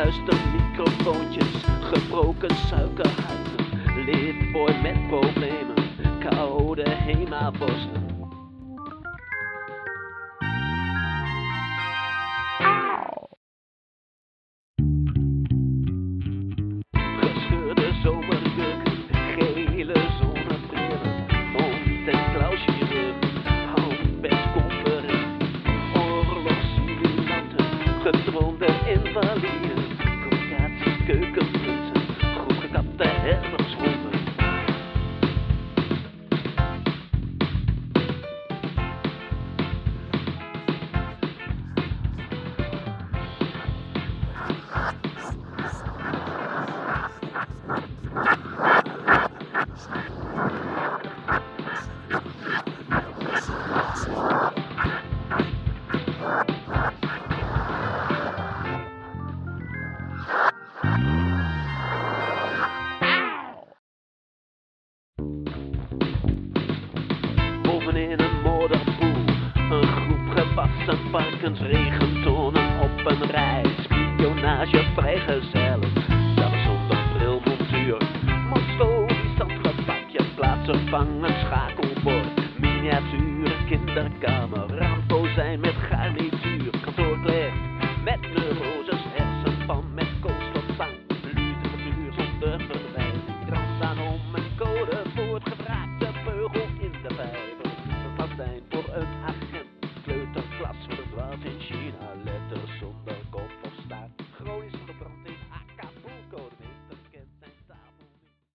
Microfoontjes, gebroken suikerhuiden. Lidboy met problemen, koude hemabossen. Gescheurde zomerjurken, gele zonnebrillen, mond- en klauwchirurgen, handpersconferenties, oorlogssimulanten, gedroomde invaliden, varkens, regentonen op een rij, spionage, vrijgezellen, miniatuur, kinderkamer, raamkozijn met.